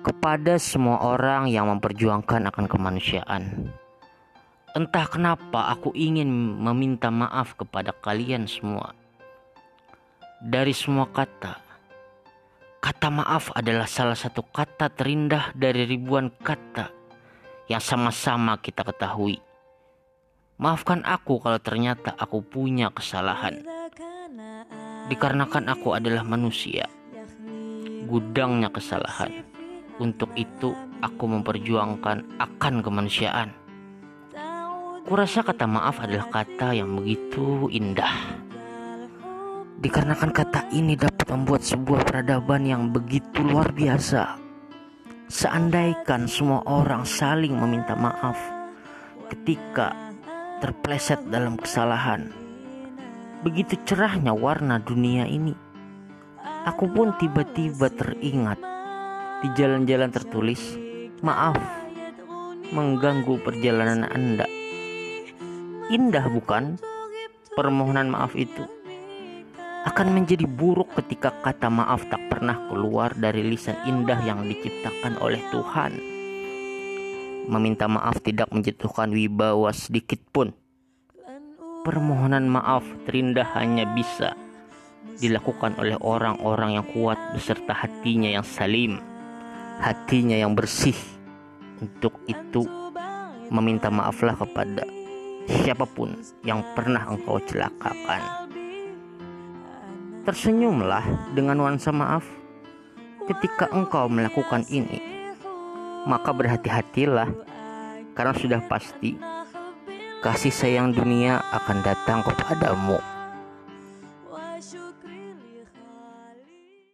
kepada semua orang yang memperjuangkan akan kemanusiaan. Entah kenapa aku ingin meminta maaf kepada kalian semua. Dari semua kata, kata maaf adalah salah satu kata terindah dari ribuan kata yang sama-sama kita ketahui. Maafkan aku kalau ternyata aku punya kesalahan. Dikarenakan aku adalah manusia, gudangnya kesalahan. Untuk itu, aku memperjuangkan akan kemanusiaan. Kurasa kata maaf adalah kata yang begitu indah. Dikarenakan kata ini dapat membuat sebuah peradaban yang begitu luar biasa. Seandaikan semua orang saling meminta maaf ketika terpleset dalam kesalahan, begitu cerahnya warna dunia ini. Aku pun tiba-tiba teringat di jalan-jalan tertulis, "Maaf, mengganggu perjalanan Anda." Indah bukan? Permohonan maaf itu akan menjadi buruk ketika kata maaf tak pernah keluar dari lisan indah yang diciptakan oleh Tuhan. Meminta maaf tidak menjatuhkan wibawa sedikit pun. Permohonan maaf terindah hanya bisa dilakukan oleh orang-orang yang kuat beserta hatinya yang salim hatinya yang bersih. Untuk itu, meminta maaflah kepada siapa pun yang pernah engkau celakakan. Tersenyumlah dengan nuansa maaf ketika engkau melakukan ini. Maka berhati-hatilah karena sudah pasti kasih sayang dunia akan datang kepadamu.